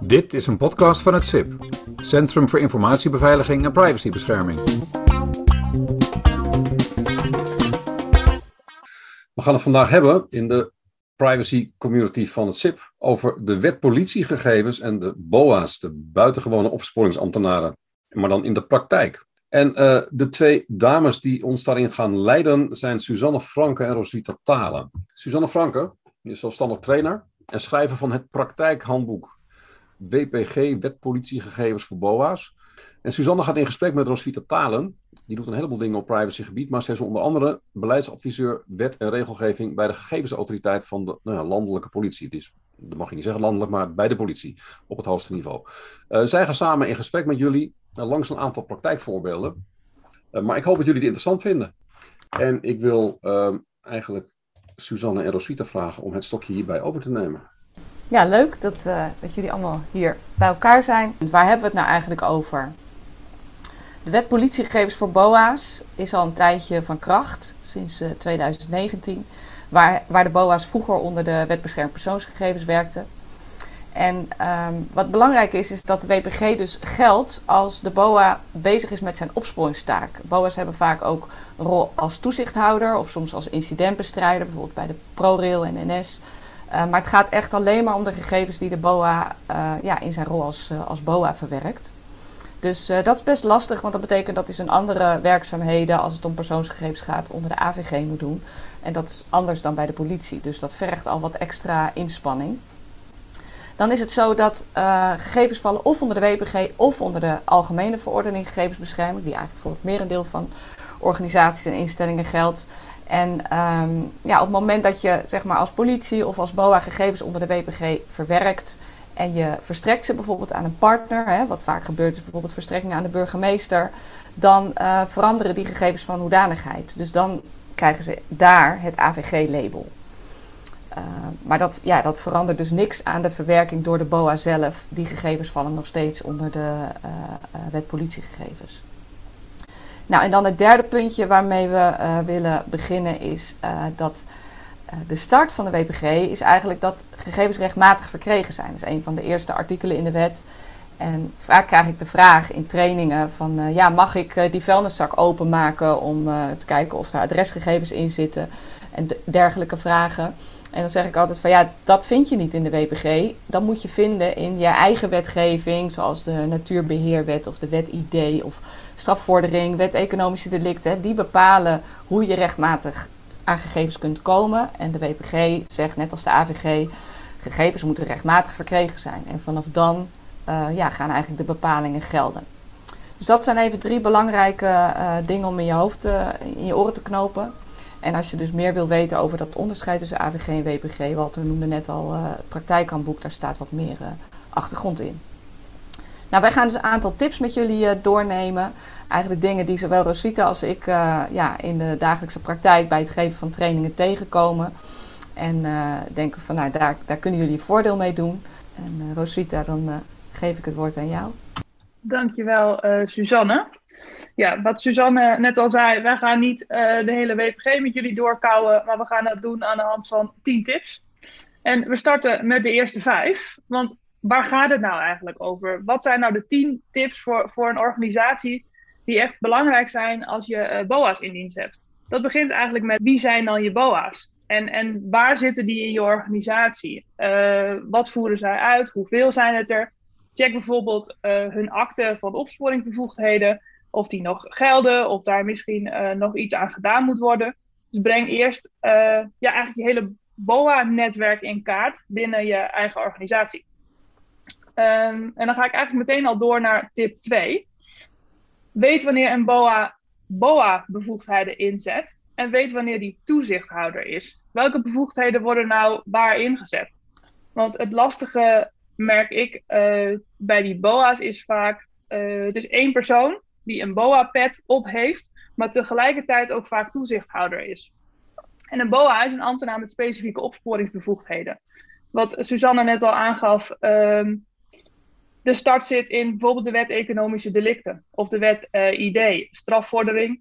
Dit is een podcast van het CIP, Centrum voor Informatiebeveiliging en Privacybescherming. We gaan het vandaag hebben in de privacy community van het CIP over de wet politiegegevens en de BOA's, de buitengewone opsporingsambtenaren, maar dan in de praktijk. En uh, de twee dames die ons daarin gaan leiden zijn Suzanne Franke en Roswitha Talen. Suzanne Franke is zelfstandig trainer en schrijver van het praktijkhandboek WPG, Wet Politiegegevens voor BOA's. En Suzanne gaat in gesprek met Roswitha Talen. Die doet een heleboel dingen op privacygebied, maar zij is onder andere beleidsadviseur wet en regelgeving bij de gegevensautoriteit van de nou ja, landelijke politie. Dat mag je niet zeggen landelijk, maar bij de politie op het hoogste niveau. Uh, zij gaan samen in gesprek met jullie langs een aantal praktijkvoorbeelden. Uh, maar ik hoop dat jullie het interessant vinden. En ik wil ehm, eigenlijk Suzanne en Roswitha vragen om het stokje hierbij over te nemen. Ja, leuk dat, dat jullie allemaal hier bij elkaar zijn. Waar hebben we het nou eigenlijk over? De wet politiegegevens voor BOA's is al een tijdje van kracht, sinds 2019, waar, waar de BOA's vroeger onder de wet beschermd persoonsgegevens werkten. En um, wat belangrijk is, is dat de WPG dus geldt als de BOA bezig is met zijn opsporingstaak. BOA's hebben vaak ook een rol als toezichthouder of soms als incidentbestrijder, bijvoorbeeld bij de ProRail en NS. Uh, maar het gaat echt alleen maar om de gegevens die de BOA uh, ja, in zijn rol als, uh, als BOA verwerkt. Dus dat is best lastig, want dat betekent dat hij zijn andere werkzaamheden, als het om persoonsgegevens gaat, onder de AVG moet doen. En dat is anders dan bij de politie. Dus dat vergt al wat extra inspanning. Dan is het zo dat uh, gegevens vallen of onder de WPG of onder de Algemene Verordening Gegevensbescherming, die eigenlijk voor het merendeel van organisaties en instellingen geldt. En um, ja, op het moment dat je zeg maar, als politie of als BOA gegevens onder de WPG verwerkt, en je verstrekt ze bijvoorbeeld aan een partner, hè, wat vaak gebeurt is bijvoorbeeld verstrekking aan de burgemeester, dan uh, veranderen die gegevens van hoedanigheid. Dus dan krijgen ze daar het AVG-label. Uh, maar dat, ja, dat verandert dus niks aan de verwerking door de BOA zelf. Die gegevens vallen nog steeds onder de uh, wet politiegegevens. Nou, en dan het derde puntje waarmee we willen beginnen is dat de start van de WPG is eigenlijk dat gegevens rechtmatig verkregen zijn. Dat is een van de eerste artikelen in de wet. En vaak krijg ik de vraag in trainingen van, ja, mag ik die vuilniszak openmaken om te kijken of er adresgegevens in zitten en dergelijke vragen. En dan zeg ik altijd van, ja, dat vind je niet in de WPG. Dat moet je vinden in je eigen wetgeving, zoals de Natuurbeheerwet of de Wet ID of strafvordering, Wet Economische Delicten. Die bepalen hoe je rechtmatig aan gegevens kunt komen. En de WPG zegt, net als de AVG, gegevens moeten rechtmatig verkregen zijn. En vanaf dan uh, ja, gaan eigenlijk de bepalingen gelden. Dus dat zijn even drie belangrijke uh, dingen om in je hoofd, uh, in je oren te knopen. En als je dus meer wil weten over dat onderscheid tussen AVG en WPG, Walter noemde net al het praktijkhandboek, daar staat wat meer achtergrond in. Nou, wij gaan dus een aantal tips met jullie doornemen. Eigenlijk dingen die zowel Rosita als ik ja, in de dagelijkse praktijk bij het geven van trainingen tegenkomen. En denken van, nou, daar, daar kunnen jullie voordeel mee doen. En Rosita, dan geef ik het woord aan jou. Dankjewel, uh, Suzanne. Ja, wat Suzanne net al zei, wij gaan niet uh, de hele WPG met jullie doorkouwen, maar we gaan dat doen aan de hand van 10 tips. En we starten met de eerste vijf. Want waar gaat het nou eigenlijk over? Wat zijn nou de 10 tips voor, voor een organisatie die echt belangrijk zijn als je uh, BOA's in dienst hebt? Dat begint eigenlijk met wie zijn dan je BOA's? En, en waar zitten die in je organisatie? Wat voeren zij uit? Hoeveel zijn het er? Check bijvoorbeeld hun akte van opsporingsbevoegdheden, of die nog gelden, of daar misschien uh, nog iets aan gedaan moet worden. Dus breng eerst uh, ja, eigenlijk je hele BOA-netwerk in kaart binnen je eigen organisatie. Um, en dan ga ik eigenlijk meteen al door naar tip 2. Weet wanneer een BOA BOA-bevoegdheden inzet en weet wanneer die toezichthouder is. Welke bevoegdheden worden nou waar ingezet? Want het lastige merk ik uh, bij die BOA's is vaak, uh, het is één persoon die een BOA-pet op heeft, maar tegelijkertijd ook vaak toezichthouder is. En een BOA is een ambtenaar met specifieke opsporingsbevoegdheden. Wat Suzanne net al aangaf, um, de start zit in bijvoorbeeld de wet economische delicten of de wet uh, ID, strafvordering.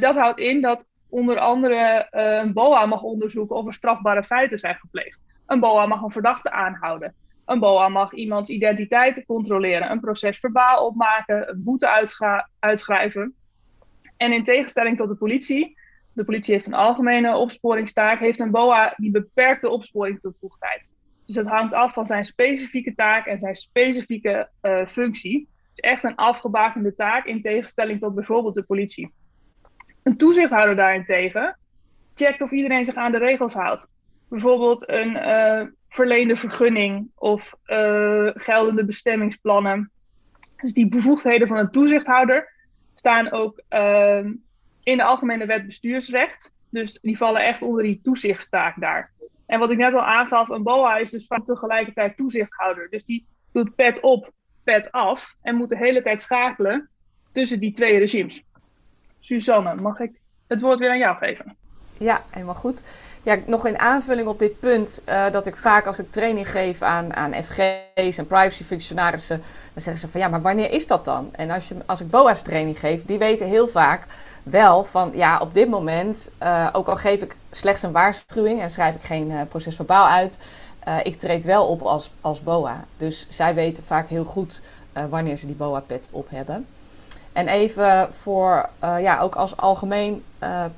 dat houdt in dat onder andere uh, een BOA mag onderzoeken of er strafbare feiten zijn gepleegd. Een BOA mag een verdachte aanhouden. Een BOA mag iemands identiteit controleren, een proces verbaal opmaken, een boete uitschrijven. En in tegenstelling tot de politie, de politie heeft een algemene opsporingstaak, heeft een BOA die beperkte opsporingsbevoegdheid. Dus het hangt af van zijn specifieke taak en zijn specifieke uh, functie. Dus echt een afgebakende taak in tegenstelling tot bijvoorbeeld de politie. Een toezichthouder daarentegen checkt of iedereen zich aan de regels houdt. Bijvoorbeeld een uh, verleende vergunning of uh, geldende bestemmingsplannen. Dus die bevoegdheden van een toezichthouder staan ook uh, in de Algemene Wet Bestuursrecht. Dus die vallen echt onder die toezichtstaak daar. En wat ik net al aangaf, een BOA is dus vaak tegelijkertijd toezichthouder. Dus die doet pet op, pet af en moet de hele tijd schakelen tussen die twee regimes. Suzanne, mag ik het woord weer aan jou geven? Ja, helemaal goed. Ja, nog in aanvulling op dit punt, uh, dat ik vaak als ik training geef aan, aan FG's en privacyfunctionarissen, dan zeggen ze van ja, maar wanneer is dat dan? En als, je, als ik BOA's training geef, die weten heel vaak wel van ja, op dit moment, uh, ook al geef ik slechts een waarschuwing en schrijf ik geen uh, procesverbaal uit, ik treed wel op als, als BOA. Dus zij weten vaak heel goed wanneer ze die BOA-pet op hebben. En even voor, ja, ook als algemeen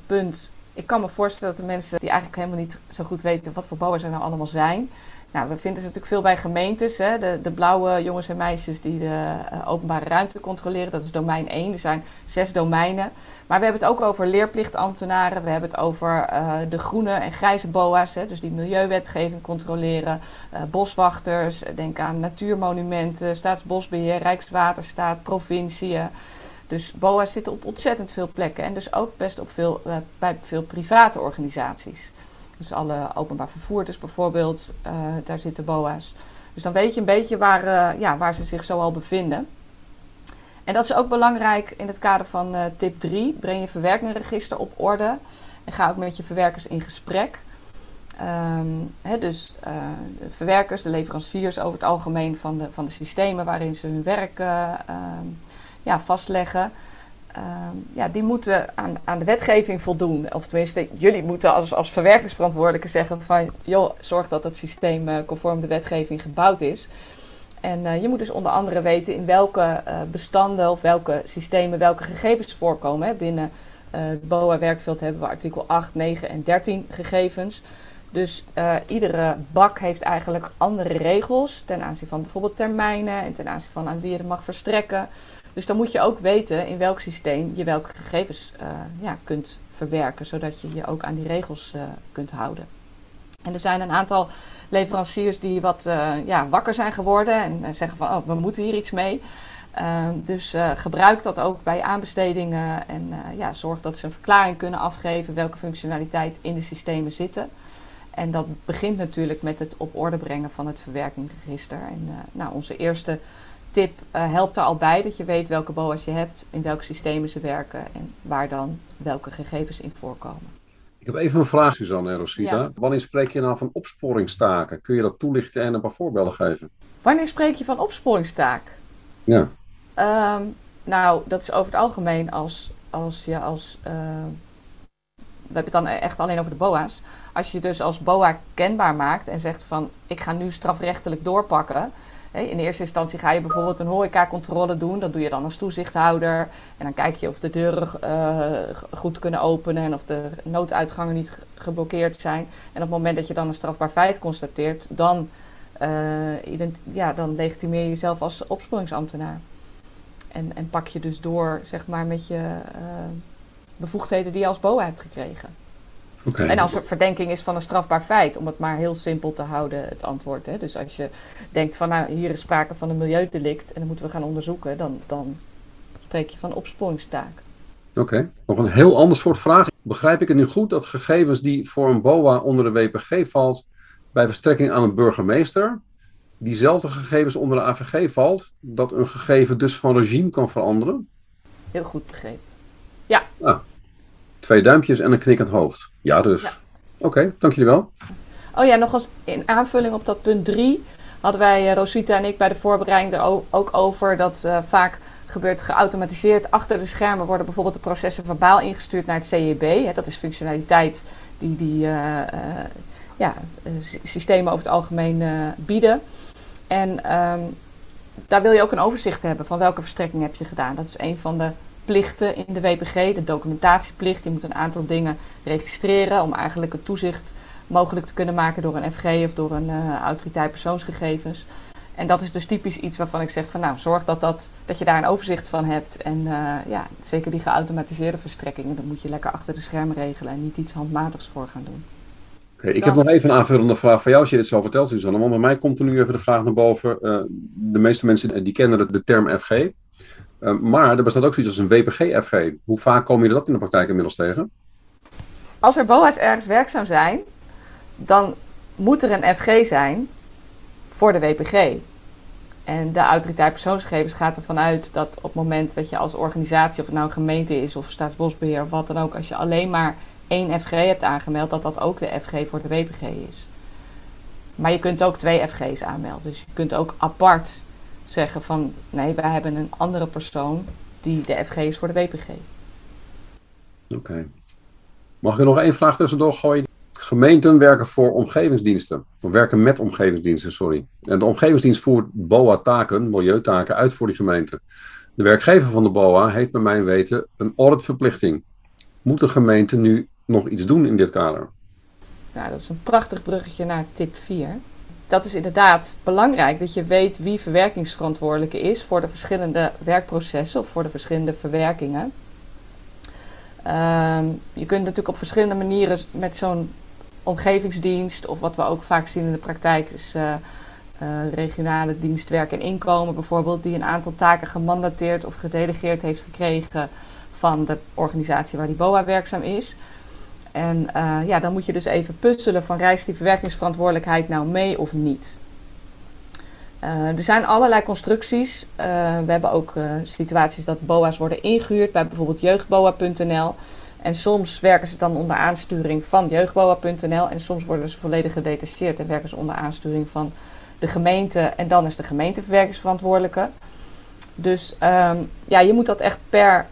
punt ik kan me voorstellen dat de mensen die eigenlijk helemaal niet zo goed weten wat voor BOA's er nou allemaal zijn. Nou, we vinden ze natuurlijk veel bij gemeentes. Hè? De, de blauwe jongens en meisjes die de uh, openbare ruimte controleren. Dat is domein 1. Er zijn zes domeinen. Maar we hebben het ook over leerplichtambtenaren. We hebben het over uh, de groene en grijze BOA's. Hè? Dus die milieuwetgeving controleren. Uh, boswachters. Denk aan natuurmonumenten. Staatsbosbeheer. Rijkswaterstaat. Provinciën. Dus BOA's zitten op ontzettend veel plekken en dus ook best op veel, uh, bij veel private organisaties. Dus alle openbaar vervoerders bijvoorbeeld, uh, daar zitten BOA's. Dus dan weet je een beetje waar, uh, ja, waar ze zich zoal bevinden. En dat is ook belangrijk in het kader van tip 3. Breng je verwerkingregister op orde en ga ook met je verwerkers in gesprek. He, dus verwerkers, de leveranciers over het algemeen van de, van de systemen waarin ze hun werk um, ja, vastleggen. Uh, ja, die moeten aan, aan de wetgeving voldoen. Of tenminste, jullie moeten als, als verwerkingsverantwoordelijke zeggen van... joh, zorg dat het systeem uh, conform de wetgeving gebouwd is. En uh, je moet dus onder andere weten in welke uh, bestanden of welke systemen welke gegevens voorkomen. Hè. Binnen het BOA-werkveld hebben we artikel 8, 9 en 13 gegevens. Dus iedere bak heeft eigenlijk andere regels ten aanzien van bijvoorbeeld termijnen en ten aanzien van aan wie het mag verstrekken. Dus dan moet je ook weten in welk systeem je welke gegevens uh, ja, kunt verwerken, zodat je je ook aan die regels uh, kunt houden. En er zijn een aantal leveranciers die wat uh, ja, wakker zijn geworden en zeggen van oh, we moeten hier iets mee. Ehm, dus gebruik dat ook bij aanbestedingen en ja, zorg dat ze een verklaring kunnen afgeven welke functionaliteit in de systemen zitten. En dat begint natuurlijk met het op orde brengen van het verwerkingsregister. En nou, onze eerste tip uh, helpt er al bij dat je weet welke BOA's je hebt, in welke systemen ze werken en waar dan welke gegevens in voorkomen. Ik heb even een vraag, Suzanne en Rosita. Ja. Wanneer spreek je nou van opsporingstaken? Kun je dat toelichten en een paar voorbeelden geven? Wanneer spreek je van opsporingstaak? Ja. Um, nou, dat is over het algemeen als, als je als. Uh, we hebben het dan echt alleen over de BOA's. Als je dus als BOA kenbaar maakt en zegt van ik ga nu strafrechtelijk doorpakken in eerste instantie ga je bijvoorbeeld een horecacontrole doen. Dat doe je dan als toezichthouder. En dan kijk je of de deuren uh, goed kunnen openen en of de nooduitgangen niet geblokkeerd zijn. En op het moment dat je dan een strafbaar feit constateert, dan, uh, ja, dan legitimeer je jezelf als opsporingsambtenaar. En, en pak je dus door zeg maar, met je uh, bevoegdheden die je als BOA hebt gekregen. Okay. En als er verdenking is van een strafbaar feit, om het maar heel simpel te houden, het antwoord. Hè? Dus als je denkt van nou, hier is sprake van een milieudelict en dan moeten we gaan onderzoeken, dan, dan spreek je van opsporingstaak. Oké, okay. nog een heel ander soort vraag. Begrijp ik het nu goed dat gegevens die voor een BOA onder de WPG valt, bij verstrekking aan een burgemeester, diezelfde gegevens onder de AVG valt, dat een gegeven dus van regime kan veranderen? Heel goed begrepen. Ja. Ah, Twee duimpjes en een knikkend hoofd. Ja, dus. Oké, okay, dank jullie wel. Oh ja, nog als in aanvulling op dat punt 3 hadden wij, uh, Roswitha en ik, bij de voorbereiding er ook over dat uh, vaak gebeurt geautomatiseerd. Achter de schermen worden bijvoorbeeld de processen verbaal ingestuurd naar het CEB. dat is functionaliteit die die uh, ja, systemen over het algemeen bieden. En ehm, daar wil je ook een overzicht hebben van welke verstrekking heb je gedaan. Dat is een van de plichten in de WPG, de documentatieplicht. Je moet een aantal dingen registreren om eigenlijk het toezicht mogelijk te kunnen maken door een FG of door een uh, autoriteit persoonsgegevens. En dat is dus typisch iets waarvan ik zeg van nou, zorg dat, dat, dat je daar een overzicht van hebt. En uh, ja, zeker die geautomatiseerde verstrekkingen, dat moet je lekker achter de schermen regelen en niet iets handmatigs voor gaan doen. Okay, ik heb nog even een aanvullende vraag voor jou als je dit zo vertelt, Suzanne. Want bij mij komt er nu even de vraag naar boven. Uh, de meeste mensen die kennen de term FG. Uh, maar er bestaat ook zoiets als een WPG-FG. Hoe vaak kom je dat in de praktijk inmiddels tegen? Als er BOA's ergens werkzaam zijn, dan moet er een FG zijn voor de WPG. En de autoriteit persoonsgegevens gaat ervan uit dat op het moment dat je als organisatie, of het nou een gemeente is of staatsbosbeheer of wat dan ook, als je alleen maar één FG hebt aangemeld, dat dat ook de FG voor de WPG is. Maar je kunt ook twee FG's aanmelden. Dus je kunt ook apart zeggen van nee, wij hebben een andere persoon die de FG is voor de WPG. Oké. Mag ik nog één vraag tussendoor gooien? Gemeenten werken voor omgevingsdiensten. Of werken met omgevingsdiensten, sorry. En de omgevingsdienst voert BOA-taken, milieutaken, uit voor die gemeente. De werkgever van de BOA heeft bij mijn weten een auditverplichting. Moet de gemeente nu nog iets doen in dit kader? Ja, dat is een prachtig bruggetje naar tip 4. Dat is inderdaad belangrijk dat je weet wie verwerkingsverantwoordelijke is voor de verschillende werkprocessen of voor de verschillende verwerkingen. Um, je kunt natuurlijk op verschillende manieren met zo'n omgevingsdienst, of wat we ook vaak zien in de praktijk, is uh, uh, regionale dienst werk en inkomen bijvoorbeeld, die een aantal taken gemandateerd of gedelegeerd heeft gekregen van de organisatie waar die BOA werkzaam is. En uh, ja, dan moet je dus even puzzelen van reist die verwerkingsverantwoordelijkheid nou mee of niet. er zijn allerlei constructies. we hebben ook situaties dat BOA's worden ingehuurd bij bijvoorbeeld jeugdboa.nl. En soms werken ze dan onder aansturing van jeugdboa.nl en soms worden ze volledig gedetacheerd en werken ze onder aansturing van de gemeente en dan is de gemeente verwerkingsverantwoordelijke. Dus um, ja, je moet dat echt per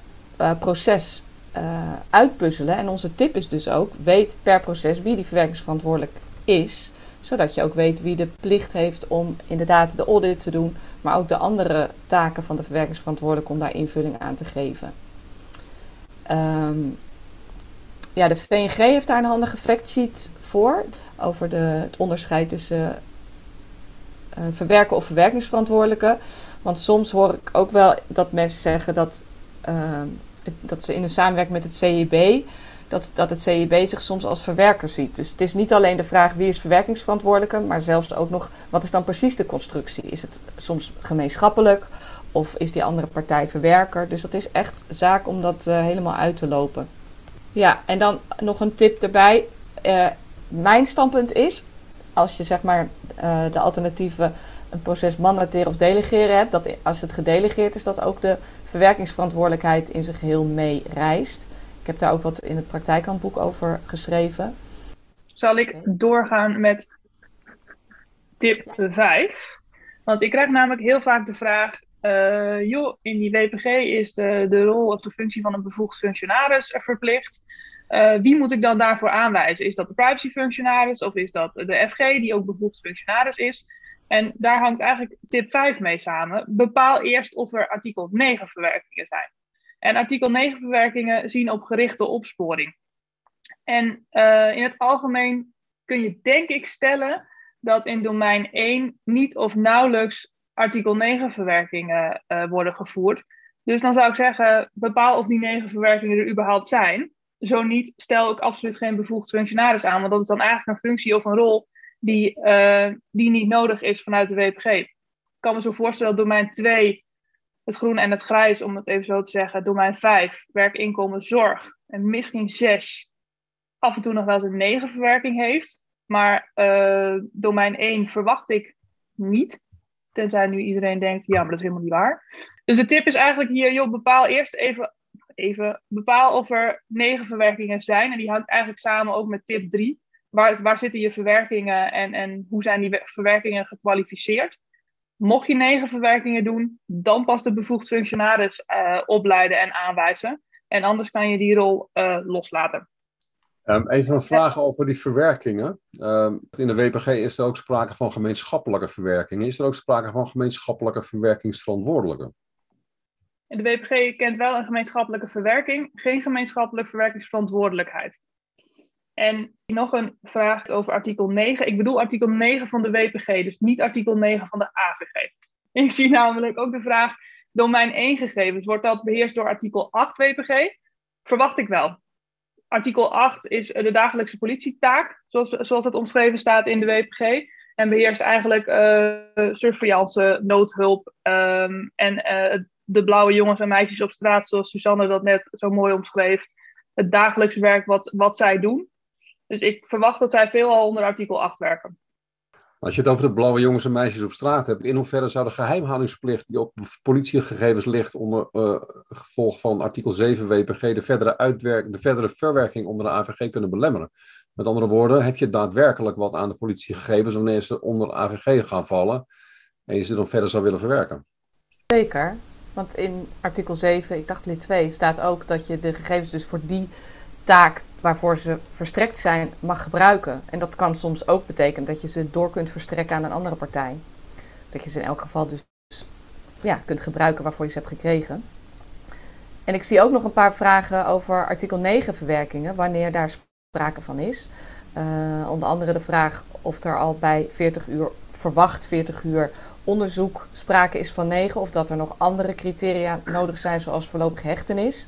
proces uh, uitpuzzelen. En onze tip is dus ook, weet per proces wie die verwerkingsverantwoordelijk is. Zodat je ook weet wie de plicht heeft om inderdaad de audit te doen, maar ook de andere taken van de verwerkingsverantwoordelijke om daar invulling aan te geven. Um, ja, de VNG heeft daar een handige factsheet voor. Over de, het onderscheid tussen uh, verwerken of verwerkingsverantwoordelijke. Want soms hoor ik ook wel dat mensen zeggen dat, uh, dat ze in een samenwerking met het CIB. Dat, dat het CIB zich soms als verwerker ziet. Dus het is niet alleen de vraag wie is verwerkingsverantwoordelijke, maar zelfs ook nog wat is dan precies de constructie? Is het soms gemeenschappelijk of is die andere partij verwerker? Dus dat is echt zaak om dat uh, helemaal uit te lopen. Ja, en dan nog een tip erbij. Uh, mijn standpunt is, als je zeg maar uh, de alternatieven een proces mandateren of delegeren hebt, dat als het gedelegeerd is, dat ook de verwerkingsverantwoordelijkheid in zijn geheel mee reist. Ik heb daar ook wat in het praktijkhandboek over geschreven. Zal ik doorgaan met tip 5? Want ik krijg namelijk heel vaak de vraag: uh, joh, in die WPG is de, de rol of de functie van een bevoegd functionaris verplicht. Uh, wie moet ik dan daarvoor aanwijzen? Is dat de privacyfunctionaris of is dat de FG die ook bevoegd functionaris is? En daar hangt eigenlijk tip 5 mee samen. Bepaal eerst of er artikel 9 verwerkingen zijn. En artikel 9 verwerkingen zien op gerichte opsporing. En uh, in het algemeen kun je denk ik stellen dat in domein 1 niet of nauwelijks artikel 9 verwerkingen uh, worden gevoerd. Dus dan zou ik zeggen, bepaal of die 9 verwerkingen er überhaupt zijn. Zo niet, stel ook absoluut geen bevoegd functionaris aan, want dat is dan eigenlijk een functie of een rol die, uh, die niet nodig is vanuit de WPG. Ik kan me zo voorstellen dat domein 2, het groen en het grijs, om het even zo te zeggen, domein 5, werk, inkomen, zorg en misschien 6, af en toe nog wel eens een 9 verwerking heeft. Maar uh, domein 1 verwacht ik niet. Tenzij nu iedereen denkt, ja, maar dat is helemaal niet waar. Dus de tip is eigenlijk hier, joh, bepaal eerst even, even bepaal of er negen verwerkingen zijn. En die hangt eigenlijk samen ook met tip 3. Waar, waar zitten je verwerkingen en, en hoe zijn die verwerkingen gekwalificeerd? Mocht je negen verwerkingen doen, dan pas de bevoegd functionaris uh, opleiden en aanwijzen. En anders kan je die rol uh, loslaten. Um, even een vraag over die verwerkingen. Um, in de WPG is er ook sprake van gemeenschappelijke verwerking. Is er ook sprake van gemeenschappelijke verwerkingsverantwoordelijke? De WPG kent wel een gemeenschappelijke verwerking, geen gemeenschappelijke verwerkingsverantwoordelijkheid. En nog een vraag over artikel 9. Ik bedoel artikel 9 van de WPG, dus niet artikel 9 van de AVG. Ik zie namelijk ook de vraag, domein 1 gegevens, wordt dat beheerst door artikel 8 WPG? Verwacht ik wel. Artikel 8 is de dagelijkse politietaak, zoals, zoals het omschreven staat in de WPG. En beheerst eigenlijk uh, surveillance, noodhulp um, en uh, de blauwe jongens en meisjes op straat, zoals Susanne dat net zo mooi omschreef. Het dagelijks werk wat, wat zij doen. Dus ik verwacht dat zij veelal onder artikel 8 werken. Als je het over de blauwe jongens en meisjes op straat hebt, in hoeverre zou de geheimhoudingsplicht die op politiegegevens ligt onder uh, gevolg van artikel 7 WPG de verdere, uitwerk, de verdere verwerking onder de AVG kunnen belemmeren? Met andere woorden, heb je daadwerkelijk wat aan de politiegegevens wanneer ze onder de AVG gaan vallen en je ze dan verder zou willen verwerken? Zeker, want in artikel 7, ik dacht lid 2, staat ook dat je de gegevens dus voor die taak waarvoor ze verstrekt zijn mag gebruiken. En dat kan soms ook betekenen dat je ze door kunt verstrekken aan een andere partij. Dat je ze in elk geval dus ja, kunt gebruiken waarvoor je ze hebt gekregen. En ik zie ook nog een paar vragen over artikel 9 verwerkingen, wanneer daar sprake van is. Uh, onder andere de vraag of er al bij 40 uur, verwacht 40 uur onderzoek sprake is van 9, of dat er nog andere criteria nodig zijn, zoals voorlopige hechtenis.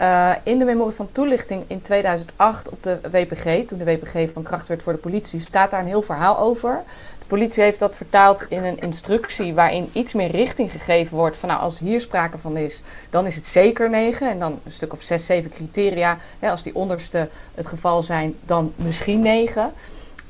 Uh, in de memorie van toelichting in 2008 op de WPG, toen de WPG van kracht werd voor de politie, staat daar een heel verhaal over. De politie heeft dat vertaald in een instructie waarin iets meer richting gegeven wordt van nou als hier sprake van is, dan is het zeker 9 en dan een stuk of 6, 7 criteria. Hè, als die onderste het geval zijn, dan misschien 9.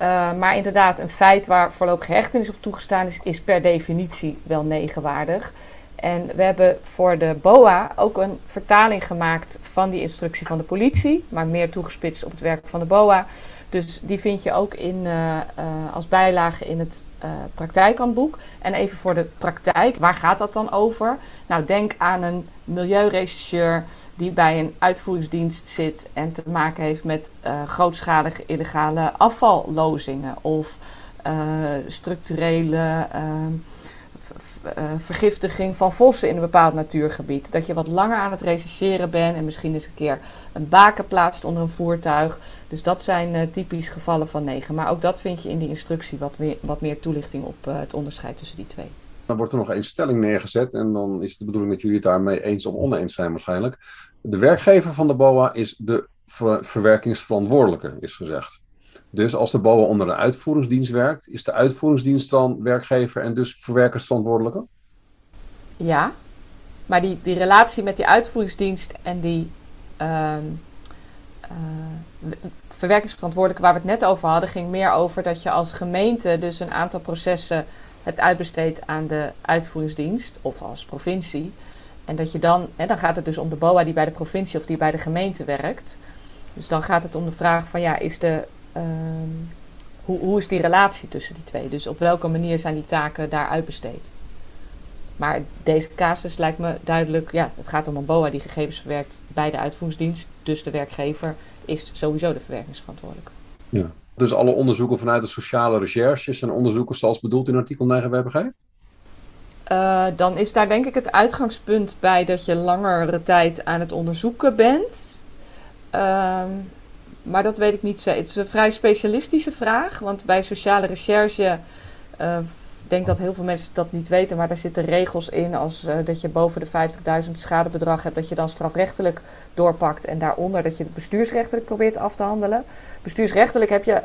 Uh, eh, maar inderdaad, een feit waar voorlopige hechtenis op toegestaan is, is per definitie wel negenwaardig. En we hebben voor de BOA ook een vertaling gemaakt van die instructie van de politie, maar meer toegespitst op het werk van de BOA. Dus die vind je ook in, uh, uh, als bijlage in het uh, praktijkhandboek. En even voor de praktijk, waar gaat dat dan over? Nou, denk aan een milieurechercheur die bij een uitvoeringsdienst zit en te maken heeft met grootschalige illegale afvallozingen of structurele uh, vergiftiging van vossen in een bepaald natuurgebied. Dat je wat langer aan het rechercheren bent en misschien eens een keer een baken plaatst onder een voertuig. Dus dat zijn uh, typisch gevallen van negen. Maar ook dat vind je in die instructie wat, meer, wat meer toelichting op uh, het onderscheid tussen die twee. Dan wordt er nog één stelling neergezet en dan is de bedoeling dat jullie het daarmee eens of oneens zijn waarschijnlijk. De werkgever van de BOA is de ver verwerkingsverantwoordelijke, is gezegd. Dus als de BOA onder de uitvoeringsdienst werkt, is de uitvoeringsdienst dan werkgever en dus verwerkersverantwoordelijke? Ja, maar die, die relatie met die uitvoeringsdienst en die uh, uh, verwerkingsverantwoordelijke waar we het net over hadden, ging meer over dat je als gemeente dus een aantal processen hebt uitbesteed aan de uitvoeringsdienst of als provincie. En dat je dan, en dan gaat het dus om de BOA die bij de provincie of die bij de gemeente werkt. Dus dan gaat het om de vraag van ja, is de Um, hoe, hoe is die relatie tussen die twee? Dus op welke manier zijn die taken daar uitbesteed? Maar deze casus lijkt me duidelijk, ja, het gaat om een BOA die gegevens verwerkt bij de uitvoeringsdienst. Dus de werkgever is sowieso de verwerkingsverantwoordelijke. Ja. Dus alle onderzoeken vanuit de sociale recherches en onderzoeken zoals bedoeld in artikel 9 WPG? Uh, dan is daar denk ik het uitgangspunt bij dat je langere tijd aan het onderzoeken bent. Um, maar dat weet ik niet. Het is een vrij specialistische vraag. Want bij sociale recherche. Uh, ik denk dat heel veel mensen dat niet weten, maar daar zitten regels in als uh, dat je boven de 50.000 schadebedrag hebt, dat je dan strafrechtelijk doorpakt en daaronder dat je het bestuursrechtelijk probeert af te handelen. Bestuursrechtelijk heb je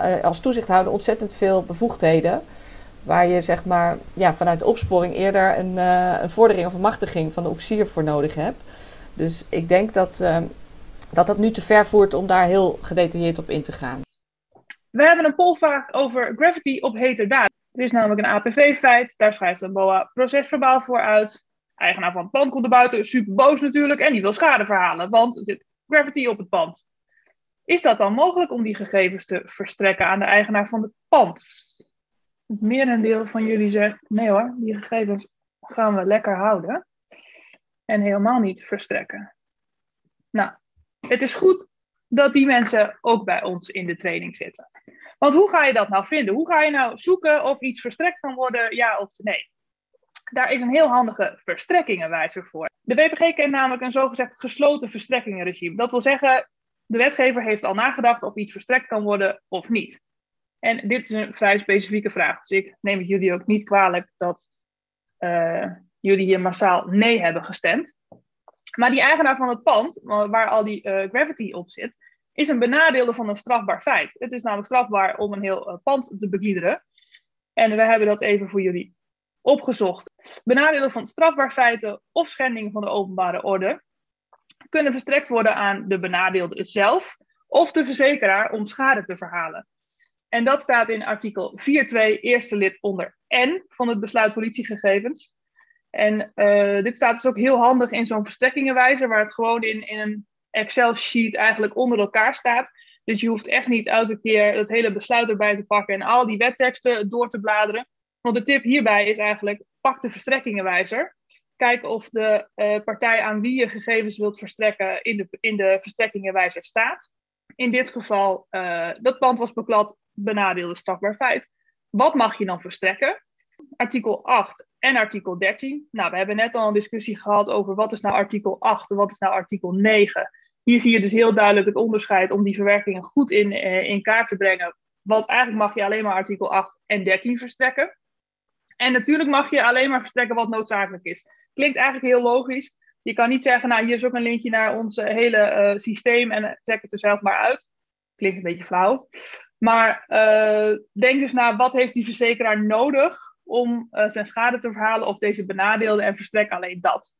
uh, als toezichthouder ontzettend veel bevoegdheden, waar je zeg maar ja, vanuit de opsporing eerder een, een vordering of een machtiging van de officier voor nodig hebt. Dus ik denk dat dat dat nu te ver voert om daar heel gedetailleerd op in te gaan. We hebben een polvraag over gravity op heterdaad. Er is namelijk een APV-feit, daar schrijft een BOA procesverbaal voor uit. Eigenaar van het pand komt er buiten, super boos natuurlijk, en die wil schade verhalen, want er zit gravity op het pand. Is dat dan mogelijk om die gegevens te verstrekken aan de eigenaar van het pand? het merendeel van jullie zegt: nee hoor, die gegevens gaan we lekker houden en helemaal niet verstrekken. Nou, het is goed dat die mensen ook bij ons in de training zitten. Want hoe ga je dat nou vinden? Hoe ga je nou zoeken of iets verstrekt kan worden, ja of nee? Daar is een heel handige verstrekkingenwijzer voor. De WPG kent namelijk een zogezegd gesloten verstrekkingenregime. Dat wil zeggen, de wetgever heeft al nagedacht of iets verstrekt kan worden of niet. En dit is een vrij specifieke vraag. Dus ik neem het jullie ook niet kwalijk dat uh, jullie hier massaal nee hebben gestemd. Maar die eigenaar van het pand, waar al die uh, gravity op zit, is een benadeelde van een strafbaar feit. Het is namelijk strafbaar om een heel uh, pand te begliederen. En we hebben dat even voor jullie opgezocht. Benadeelde van strafbaar feiten of schending van de openbare orde kunnen verstrekt worden aan de benadeelde zelf of de verzekeraar om schade te verhalen. En dat staat in artikel 4.2 eerste lid onder N van het besluit politiegegevens. En uh, dit staat dus ook heel handig in zo'n verstrekkingenwijzer, waar het gewoon in, in een Excel-sheet eigenlijk onder elkaar staat. Dus je hoeft echt niet elke keer het hele besluit erbij te pakken en al die wetteksten door te bladeren. Want de tip hierbij is eigenlijk, pak de verstrekkingenwijzer. Kijk of de uh, partij aan wie je gegevens wilt verstrekken in de, in de verstrekkingenwijzer staat. In dit geval, uh, dat pand was beklad, benadeelde strafbaar feit. Wat mag je dan verstrekken? Artikel 8 en artikel 13. Nou, we hebben net al een discussie gehad over wat is nou artikel 8 en wat is nou artikel 9. Hier zie je dus heel duidelijk het onderscheid om die verwerkingen goed in, uh, in kaart te brengen. Want eigenlijk mag je alleen maar artikel 8 en 13 verstrekken. En natuurlijk mag je alleen maar verstrekken wat noodzakelijk is. Klinkt eigenlijk heel logisch. Je kan niet zeggen, nou hier is ook een linkje naar ons hele uh, systeem en trek het er zelf maar uit. Klinkt een beetje flauw. Maar denk dus naar wat heeft die verzekeraar nodig om uh, zijn schade te verhalen of deze benadeelde en verstrek alleen dat.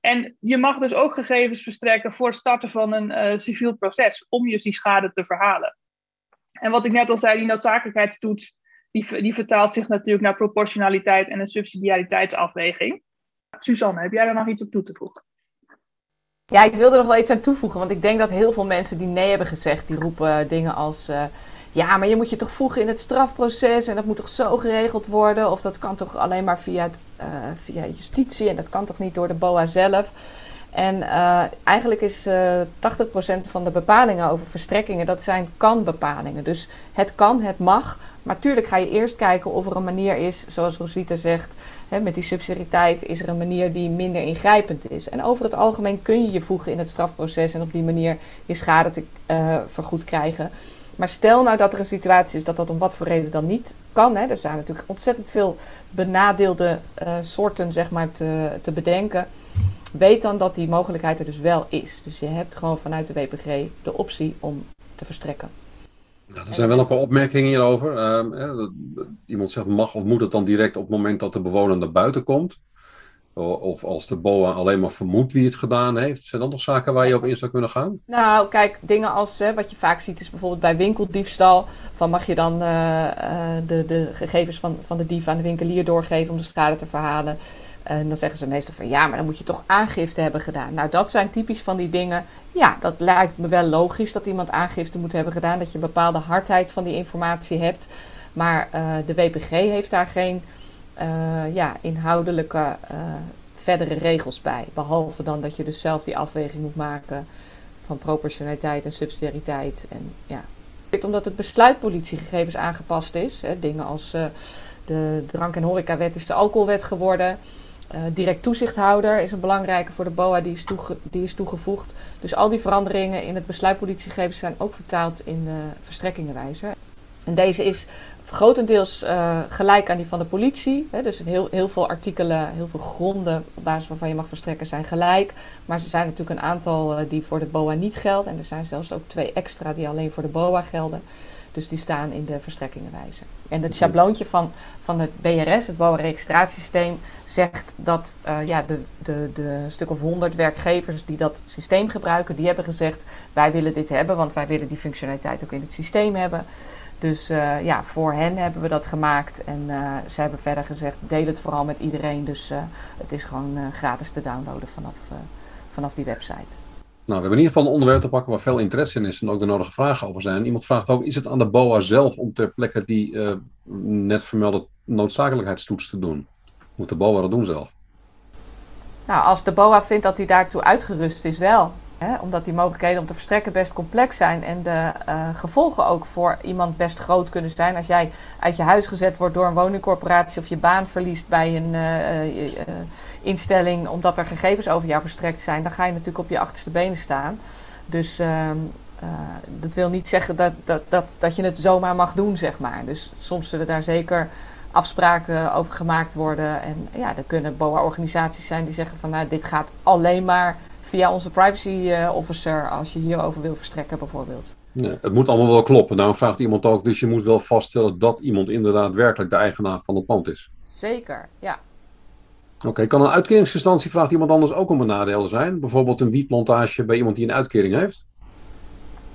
En je mag dus ook gegevens verstrekken voor het starten van een civiel proces om je die schade te verhalen. En wat ik net al zei, die noodzakelijkheidstoets die, die vertaalt zich natuurlijk naar proportionaliteit en een subsidiariteitsafweging. Suzanne, heb jij daar nog iets op toe te voegen? Ja, ik wilde er nog wel iets aan toevoegen. Want ik denk dat heel veel mensen die nee hebben gezegd, die roepen dingen als... Uh, ja, maar je moet je toch voegen in het strafproces en dat moet toch zo geregeld worden? Of dat kan toch alleen maar via, het, uh, via justitie en dat kan toch niet door de BOA zelf? En uh, eigenlijk is uh, 80% van de bepalingen over verstrekkingen, dat zijn kan-bepalingen. Dus het kan, het mag. Maar tuurlijk ga je eerst kijken of er een manier is, zoals Rosita zegt, hè, met die subsidiariteit is er een manier die minder ingrijpend is. En over het algemeen kun je je voegen in het strafproces en op die manier je schade te, vergoed krijgen. Maar stel nou dat er een situatie is dat dat om wat voor reden dan niet kan. Hè. Er zijn natuurlijk ontzettend veel benadeelde uh, soorten zeg maar, te, te bedenken weet dan dat die mogelijkheid er dus wel is. Dus je hebt gewoon vanuit de WPG de optie om te verstrekken. Nou, er zijn wel een paar opmerkingen hierover. Uh, iemand zegt, mag of moet het dan direct op het moment dat de bewoner naar buiten komt? Of als de BOA alleen maar vermoedt wie het gedaan heeft. Zijn dat nog zaken waar je op in zou kunnen gaan? Nou, kijk, dingen als hè, wat je vaak ziet is bijvoorbeeld bij winkeldiefstal. Van mag je dan uh, de, de gegevens van, van de dief aan de winkelier doorgeven om de schade te verhalen. En dan zeggen ze meestal van ja, maar dan moet je toch aangifte hebben gedaan. Nou, dat zijn typisch van die dingen. Ja, dat lijkt me wel logisch dat iemand aangifte moet hebben gedaan. Dat je een bepaalde hardheid van die informatie hebt. Maar uh, de WPG heeft daar geen uh, ja, inhoudelijke uh, verdere regels bij. Behalve dan dat je dus zelf die afweging moet maken van proportionaliteit en subsidiariteit. En, ja. Omdat het besluit politiegegevens aangepast is. Hè, dingen als de drank- en horecawet is de alcoholwet geworden. Direct toezichthouder is een belangrijke voor de BOA, die is, die is toegevoegd. Dus al die veranderingen in het besluit politiegegevens zijn ook vertaald in de verstrekkingenwijzer. En deze is grotendeels uh, gelijk aan die van de politie. Hè, dus heel, heel veel artikelen, heel veel gronden op basis waarvan je mag verstrekken zijn gelijk. Maar er zijn natuurlijk een aantal uh, die voor de BOA niet gelden. En er zijn zelfs ook twee extra die alleen voor de BOA gelden. Dus die staan in de verstrekkingenwijzer. En het schabloontje van, van het BRS, het bouwregistratiesysteem, zegt dat uh, ja, de, de, de stuk of honderd werkgevers die dat systeem gebruiken, die hebben gezegd wij willen dit hebben, want wij willen die functionaliteit ook in het systeem hebben. Dus uh, ja, voor hen hebben we dat gemaakt. En uh, ze hebben verder gezegd, deel het vooral met iedereen. Dus het is gewoon gratis te downloaden vanaf, vanaf die website. Nou, we hebben in ieder geval een onderwerp te pakken waar veel interesse in is en ook de nodige vragen over zijn. Iemand vraagt ook, is het aan de BOA zelf om ter plekke die net vermelde noodzakelijkheidstoets te doen? Moet de BOA dat doen zelf? Nou, als de BOA vindt dat hij daartoe uitgerust is, wel. Omdat die mogelijkheden om te verstrekken best complex zijn en de uh, gevolgen ook voor iemand best groot kunnen zijn. Als jij uit je huis gezet wordt door een woningcorporatie of je baan verliest bij een uh, uh, instelling omdat er gegevens over jou verstrekt zijn, dan ga je natuurlijk op je achterste benen staan. Dus ehm, dat wil niet zeggen dat, dat, dat, dat je het zomaar mag doen, zeg maar. Dus soms zullen daar zeker afspraken over gemaakt worden. En ja, er kunnen BOA-organisaties zijn die zeggen van nou, dit gaat alleen maar via onze privacy officer als je hierover wil verstrekken bijvoorbeeld. Nee, het moet allemaal wel kloppen. Daarom vraagt iemand ook, dus je moet wel vaststellen dat iemand inderdaad werkelijk de eigenaar van het pand is. Zeker, ja. Oké, kan een uitkeringsinstantie, vraagt iemand anders ook om een nadeel zijn? Bijvoorbeeld een wietplantage bij iemand die een uitkering heeft?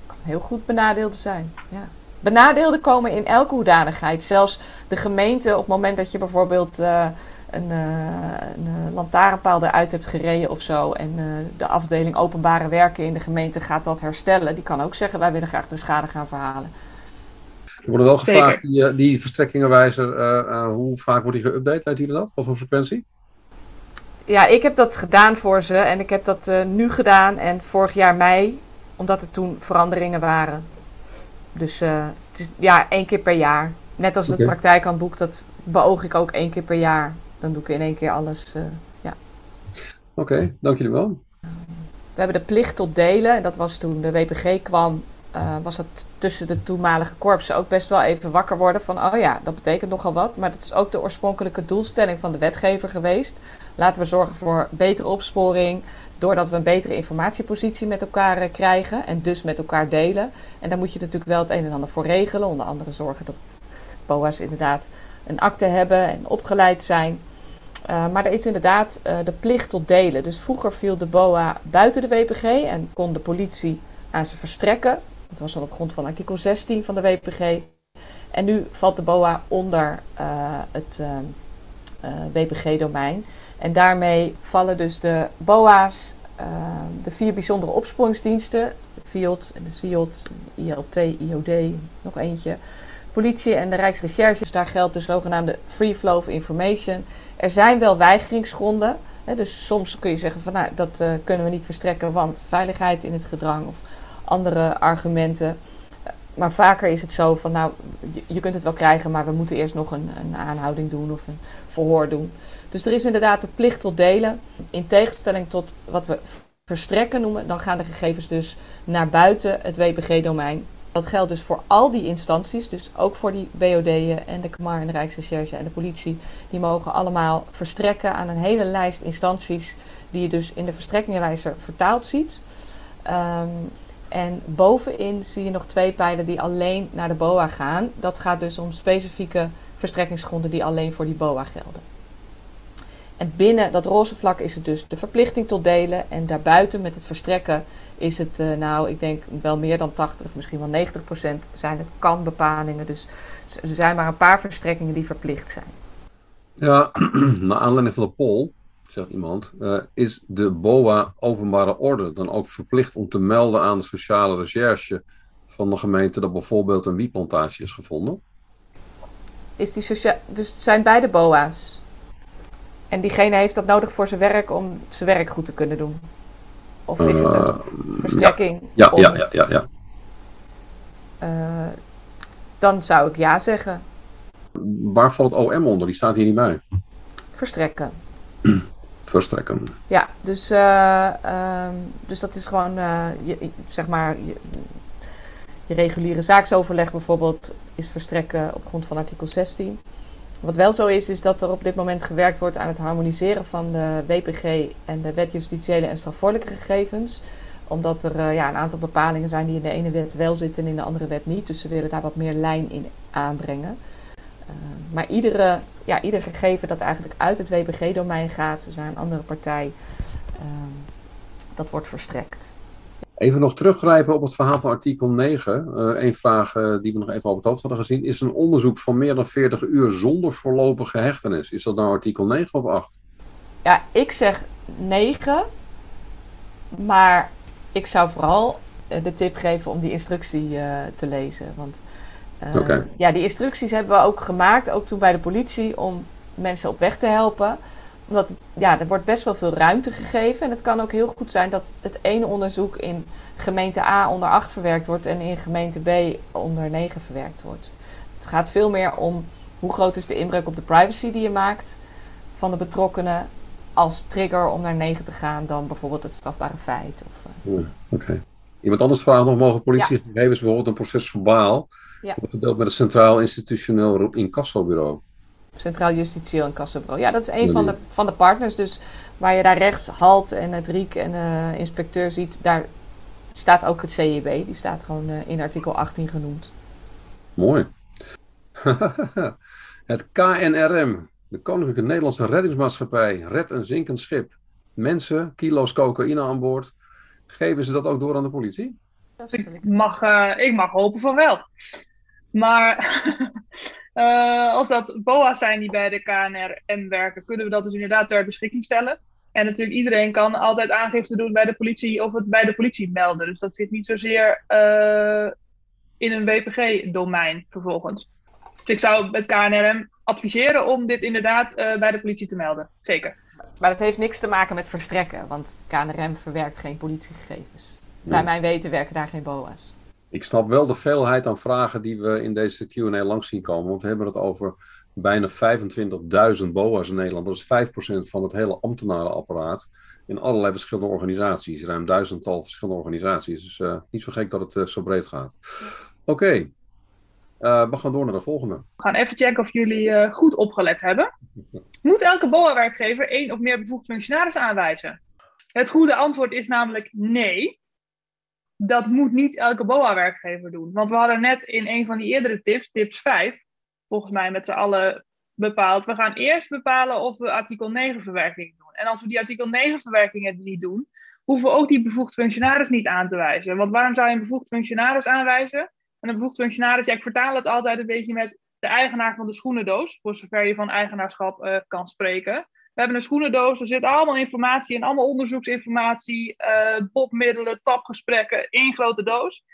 Kan heel goed benadeelde zijn, ja. Benadeelden komen in elke hoedanigheid. Zelfs de gemeente, op het moment dat je bijvoorbeeld uh, een, uh, een lantaarnpaal eruit hebt gereden of zo. En uh, de afdeling openbare werken in de gemeente gaat dat herstellen. Die kan ook zeggen, wij willen graag de schade gaan verhalen. Er worden wel gevraagd, die, die verstrekkingenwijzer, hoe vaak wordt die geüpdate? Weet jullie dat? Wat voor frequentie? Ja, ik heb dat gedaan voor ze. En ik heb dat nu gedaan en vorig jaar mei. Omdat er toen veranderingen waren. Dus uh, het is, ja, één keer per jaar. Net als het okay. praktijkhandboek, dat beoog ik ook één keer per jaar. Dan doe ik in één keer alles. Uh, ja. Oké, okay, dank jullie wel. We hebben de plicht tot delen. En dat was toen de WPG kwam. Uh, was dat tussen de toenmalige korpsen ook best wel even wakker worden van, oh ja, dat betekent nogal wat. Maar dat is ook de oorspronkelijke doelstelling van de wetgever geweest. Laten we zorgen voor betere opsporing, doordat we een betere informatiepositie met elkaar uh, krijgen en dus met elkaar delen. En daar moet je natuurlijk wel het een en ander voor regelen. Onder andere zorgen dat BOA's inderdaad een akte hebben en opgeleid zijn. Uh, maar er is inderdaad uh, de plicht tot delen. Dus vroeger viel de BOA buiten de WPG en kon de politie aan ze verstrekken. Dat was al op grond van artikel 16 van de WPG. En nu valt de BOA onder het WPG-domein. En daarmee vallen dus de BOA's, de vier bijzondere opsporingsdiensten, de FIOD, de SIOD, ILT, IOD, nog eentje, politie en de Rijksrecherche. Daar geldt de zogenaamde free flow of information. Er zijn wel weigeringsgronden. Hè, dus soms kun je zeggen van nou, dat uh, kunnen we niet verstrekken, want veiligheid in het gedrang of andere argumenten. Maar vaker is het zo van nou, je, je kunt het wel krijgen, maar we moeten eerst nog een, een aanhouding doen of een verhoor doen. Dus er is inderdaad de plicht tot delen. In tegenstelling tot wat we verstrekken noemen, dan gaan de gegevens dus naar buiten het WPG-domein. Dat geldt dus voor al die instanties, dus ook voor die BOD'en en de KMAR en de Rijksrecherche en de politie. Die mogen allemaal verstrekken aan een hele lijst instanties die je dus in de verstrekkingenwijzer vertaald ziet. Um, en bovenin zie je nog twee pijlen die alleen naar de BOA gaan. Dat gaat dus om specifieke verstrekkingsgronden die alleen voor die BOA gelden. En binnen dat roze vlak is het dus de verplichting tot delen. En daarbuiten met het verstrekken is het, uh, nou, ik denk wel meer dan 80, misschien wel 90 procent zijn het kan-bepalingen. Dus er zijn maar een paar verstrekkingen die verplicht zijn. Ja, naar aanleiding van de poll, zegt iemand, uh, is de BOA openbare orde dan ook verplicht om te melden aan de sociale recherche van de gemeente dat bijvoorbeeld een wietplantage is gevonden? Is die dus het zijn beide BOA's. En diegene heeft dat nodig voor zijn werk om zijn werk goed te kunnen doen. Of is het een verstrekking? Ja, ja, ja, ja. ja, uh, dan zou ik ja zeggen. Waar valt het OM onder? Die staat hier niet bij. Verstrekken. Verstrekken. Ja, dus, uh, um, dus dat is gewoon, uh, je, zeg maar, je, je reguliere zaaksoverleg bijvoorbeeld is verstrekken op grond van artikel 16. Wat wel zo is, is dat er op dit moment gewerkt wordt aan het harmoniseren van de WPG en de wet justitiële en strafvorderlijke gegevens. Omdat er uh, ja, een aantal bepalingen zijn die in de ene wet wel zitten en in de andere wet niet. Dus ze willen daar wat meer lijn in aanbrengen. Uh, maar iedere, ja, ieder gegeven dat eigenlijk uit het WPG-domein gaat, dus naar een andere partij, uh, dat wordt verstrekt. Even nog teruggrijpen op het verhaal van artikel 9. Uh, Eén vraag uh, die we nog even op het hoofd hadden gezien. Is een onderzoek van meer dan 40 uur zonder voorlopige hechtenis? Is dat nou artikel 9 of 8? Ja, ik zeg 9. Maar ik zou vooral uh, de tip geven om die instructie te lezen. Want. Ja, die instructies hebben we ook gemaakt, ook toen bij de politie, om mensen op weg te helpen. Omdat ja, er wordt best wel veel ruimte gegeven. En het kan ook heel goed zijn dat het ene onderzoek in gemeente A onder 8 verwerkt wordt en in gemeente B onder 9 verwerkt wordt. Het gaat veel meer om hoe groot is de inbreuk op de privacy die je maakt van de betrokkenen als trigger om naar 9 te gaan dan bijvoorbeeld het strafbare feit. Of, uh... ja, Oké. Iemand anders vraagt nog, mogen politiegegevens bijvoorbeeld een proces verbaal Ja. gedeeld met het Centraal Institutioneel Incassobureau? Centraal Justitieel en Kassenbureau. Ja, dat is een van de, van de partners. Dus waar je daar rechts Halt en het RIEK en de inspecteur ziet, daar staat ook het CJB. Die staat gewoon eh, in artikel 18 genoemd. Mooi. het KNRM, de Koninklijke Nederlandse Reddingsmaatschappij, redt een zinkend schip. Mensen, kilo's cocaïne aan boord. Geven ze dat ook door aan de politie? Ik mag, eh, ik mag hopen van wel. Maar eh, als dat BOA's zijn die bij de KNRM werken, kunnen we dat dus inderdaad ter beschikking stellen. En natuurlijk iedereen kan altijd aangifte doen bij de politie of het bij de politie melden. Dus dat zit niet zozeer eh, in een WPG-domein vervolgens. Dus ik zou het KNRM adviseren om dit inderdaad eh, bij de politie te melden. Zeker. Maar dat heeft niks te maken met verstrekken, want KNRM verwerkt geen politiegegevens. Bij mijn weten werken daar geen BOA's. Ik snap wel de veelheid aan vragen die we in deze Q&A langs zien komen. Want we hebben het over bijna 25.000 BOA's in Nederland. Dat is 5% van het hele ambtenarenapparaat. In allerlei verschillende organisaties. Ruim duizendtal verschillende organisaties. Dus eh, niet zo gek dat het eh, zo breed gaat. Oké. Eh, we gaan door naar de volgende. We gaan even checken of jullie goed opgelet hebben. Moet elke BOA-werkgever één of meer bevoegd functionaris aanwijzen? Het goede antwoord is namelijk nee. Dat moet niet elke BOA-werkgever doen. Want we hadden net in een van die eerdere tips, tips 5, volgens mij met z'n allen bepaald. We gaan eerst bepalen of we artikel 9 verwerkingen doen. En als we die artikel 9 verwerkingen niet doen, hoeven we ook die bevoegd functionaris niet aan te wijzen. Want waarom zou je een bevoegd functionaris aanwijzen? En een bevoegd functionaris, ik vertaal het altijd een beetje met de eigenaar van de schoenendoos, voor zover je van eigenaarschap eh, kan spreken. We hebben een schoenendoos, er zit allemaal informatie in, allemaal onderzoeksinformatie, botmiddelen, tapgesprekken, één grote doos.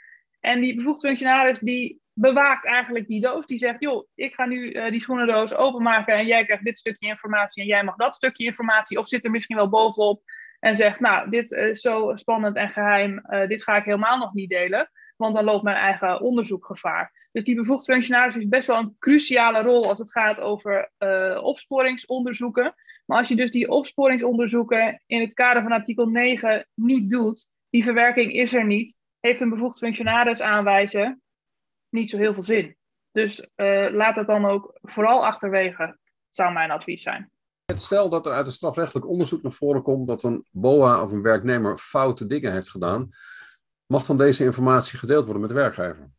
En die bevoegd functionaris die bewaakt eigenlijk die doos. Die zegt, joh, ik ga nu eh, die schoenendoos openmaken en jij krijgt dit stukje informatie en jij mag dat stukje informatie. Of zit er misschien wel bovenop en zegt, nou, dit is zo spannend en geheim, eh, dit ga ik helemaal nog niet delen. Want dan loopt mijn eigen onderzoek gevaar. Dus die bevoegd functionaris is best wel een cruciale rol als het gaat over opsporingsonderzoeken. Maar als je dus die opsporingsonderzoeken in het kader van artikel 9 niet doet, die verwerking is er niet, heeft een bevoegd functionaris aanwijzen niet zo heel veel zin. Dus eh, laat dat dan ook vooral achterwege, zou mijn advies zijn. Stel dat er uit een strafrechtelijk onderzoek naar voren komt dat een BOA of een werknemer foute dingen heeft gedaan. Mag dan deze informatie gedeeld worden met de werkgever?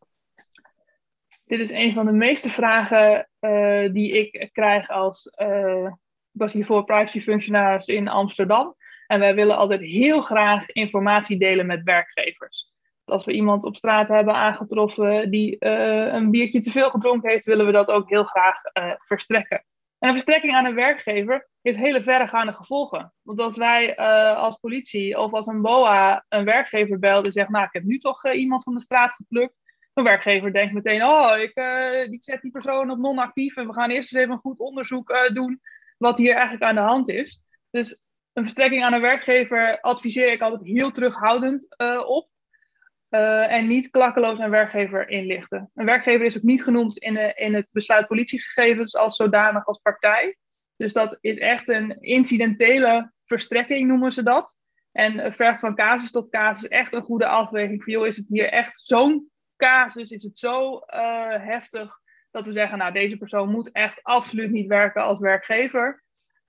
Dit is een van de meeste vragen eh, die ik krijg als. eh, was hiervoor privacyfunctionaris in Amsterdam. En wij willen altijd heel graag informatie delen met werkgevers. Als we iemand op straat hebben aangetroffen die eh, een biertje te veel gedronken heeft, willen we dat ook heel graag eh, verstrekken. En een verstrekking aan een werkgever heeft hele verregaande gevolgen. Want als wij eh, als politie of als een BOA een werkgever belt en zegt, nou ik heb nu toch iemand van de straat geplukt. Een werkgever denkt meteen, oh, ik, ik zet die persoon op non-actief en we gaan eerst eens even een goed onderzoek doen wat hier eigenlijk aan de hand is. Dus een verstrekking aan een werkgever adviseer ik altijd heel terughoudend eh, op. Eh, en niet klakkeloos een werkgever inlichten. Een werkgever is ook niet genoemd in, de, in het besluit politiegegevens als zodanig als partij. Dus dat is echt een incidentele verstrekking, noemen ze dat. En eh, vergt van casus tot casus echt een goede afweging. Van, is het hier echt zo'n casus? Is het zo eh, heftig dat we zeggen, nou, deze persoon moet echt absoluut niet werken als werkgever?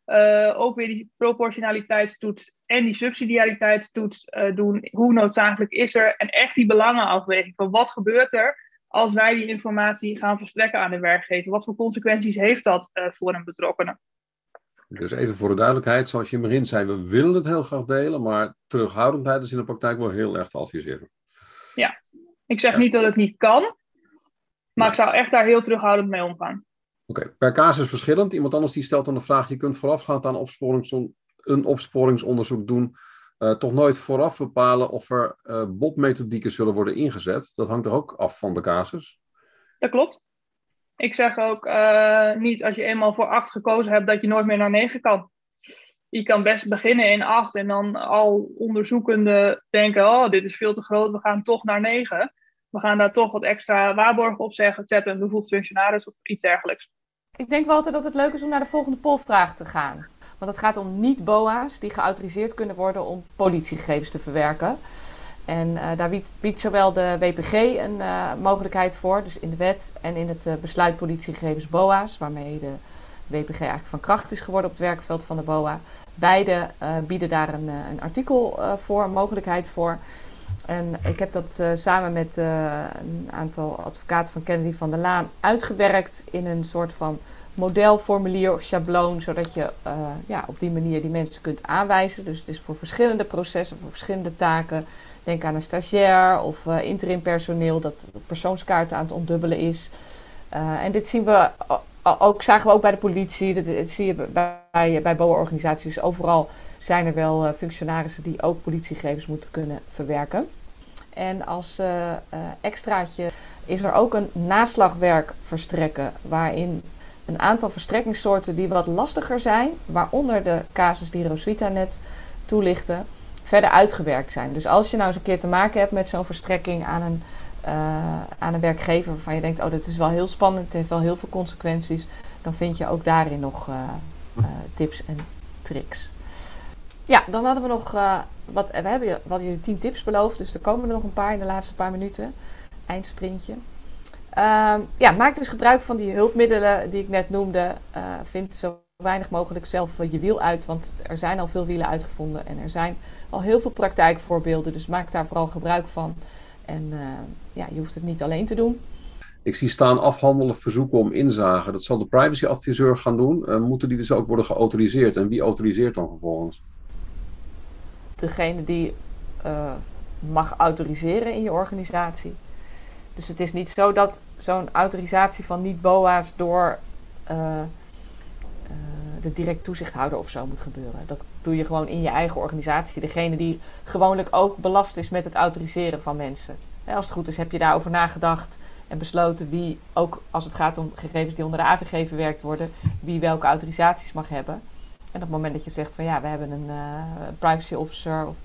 Uh, ook weer die proportionaliteitstoets en die subsidiariteitstoets uh, doen. Hoe noodzakelijk is er? En echt die belangenafweging van wat gebeurt er als wij die informatie gaan verstrekken aan de werkgever? Wat voor consequenties heeft dat uh, voor een betrokkenen? Dus even voor de duidelijkheid, zoals je in het begin zei, we willen het heel graag delen, maar terughoudendheid is in de praktijk wel heel erg te adviseren. Ja, ik zeg ja. niet dat het niet kan, maar ik zou echt daar heel terughoudend mee omgaan. Oké, okay. per casus verschillend. Iemand anders die stelt dan de vraag: je kunt voorafgaand aan opsporings een opsporingsonderzoek doen, uh, toch nooit vooraf bepalen of er uh, botmethodieken zullen worden ingezet. Dat hangt er ook af van de casus. Dat klopt. Ik zeg ook niet als je eenmaal voor 8 gekozen hebt dat je nooit meer naar 9 kan. Je kan best beginnen in 8 en dan al onderzoekende denken: oh, dit is veel te groot, we gaan toch naar 9 we gaan daar toch wat extra waarborgen op zeggen, zetten, een bevoegd functionaris of iets dergelijks. Ik denk Walter dat het leuk is om naar de volgende polvraag te gaan. Want het gaat om niet-BOA's die geautoriseerd kunnen worden om politiegegevens te verwerken. En uh, daar biedt, zowel de WPG een uh, mogelijkheid voor, dus in de wet en in het uh, besluit politiegegevens BOA's, waarmee de WPG eigenlijk van kracht is geworden op het werkveld van de BOA. Beide bieden daar een, een artikel voor, een mogelijkheid voor. En ik heb dat uh, samen met uh, een aantal advocaten van Kennedy van der Laan uitgewerkt in een soort van modelformulier of schabloon, zodat je uh, ja, op die manier die mensen kunt aanwijzen. Dus het is voor verschillende processen, voor verschillende taken. Denk aan een stagiair of interim personeel dat persoonskaarten aan het ontdubbelen is. en dit zien we ook, zagen we ook bij de politie, dat, zie je bij, bij BOA-organisaties. Overal zijn er wel functionarissen die ook politiegegevens moeten kunnen verwerken. En als uh, extraatje is er ook een naslagwerk verstrekken, waarin een aantal verstrekkingssoorten die wat lastiger zijn, waaronder de casus die Roswitha net toelichtte, verder uitgewerkt zijn. Dus als je nou eens een keer te maken hebt met zo'n verstrekking aan een, uh, aan een werkgever waarvan je denkt, oh dit is wel heel spannend, het heeft wel heel veel consequenties, dan vind je ook daarin nog tips en tricks. Ja, dan hadden we nog wat, we hebben jullie tien tips beloofd, dus er komen er nog een paar in de laatste paar minuten. Eindsprintje. Uh, ja, maak dus gebruik van die hulpmiddelen die ik net noemde. Vind zo weinig mogelijk zelf je wiel uit, want er zijn al veel wielen uitgevonden en er zijn al heel veel praktijkvoorbeelden. Dus maak daar vooral gebruik van. En uh, ja, je hoeft het niet alleen te doen. Ik zie staan afhandelen verzoeken om inzage. Dat zal de privacyadviseur gaan doen. Uh, moeten die dus ook worden geautoriseerd? En wie autoriseert dan vervolgens? degene die uh, mag autoriseren in je organisatie. Dus het is niet zo dat zo'n autorisatie van niet-BOA's door de direct toezichthouder of zo moet gebeuren. Dat doe je gewoon in je eigen organisatie. Degene die gewoonlijk ook belast is met het autoriseren van mensen. als het goed is, heb je daarover nagedacht en besloten wie, ook als het gaat om gegevens die onder de AVG verwerkt worden, wie welke autorisaties mag hebben. En op het moment dat je zegt van ja, we hebben een uh, privacy officer of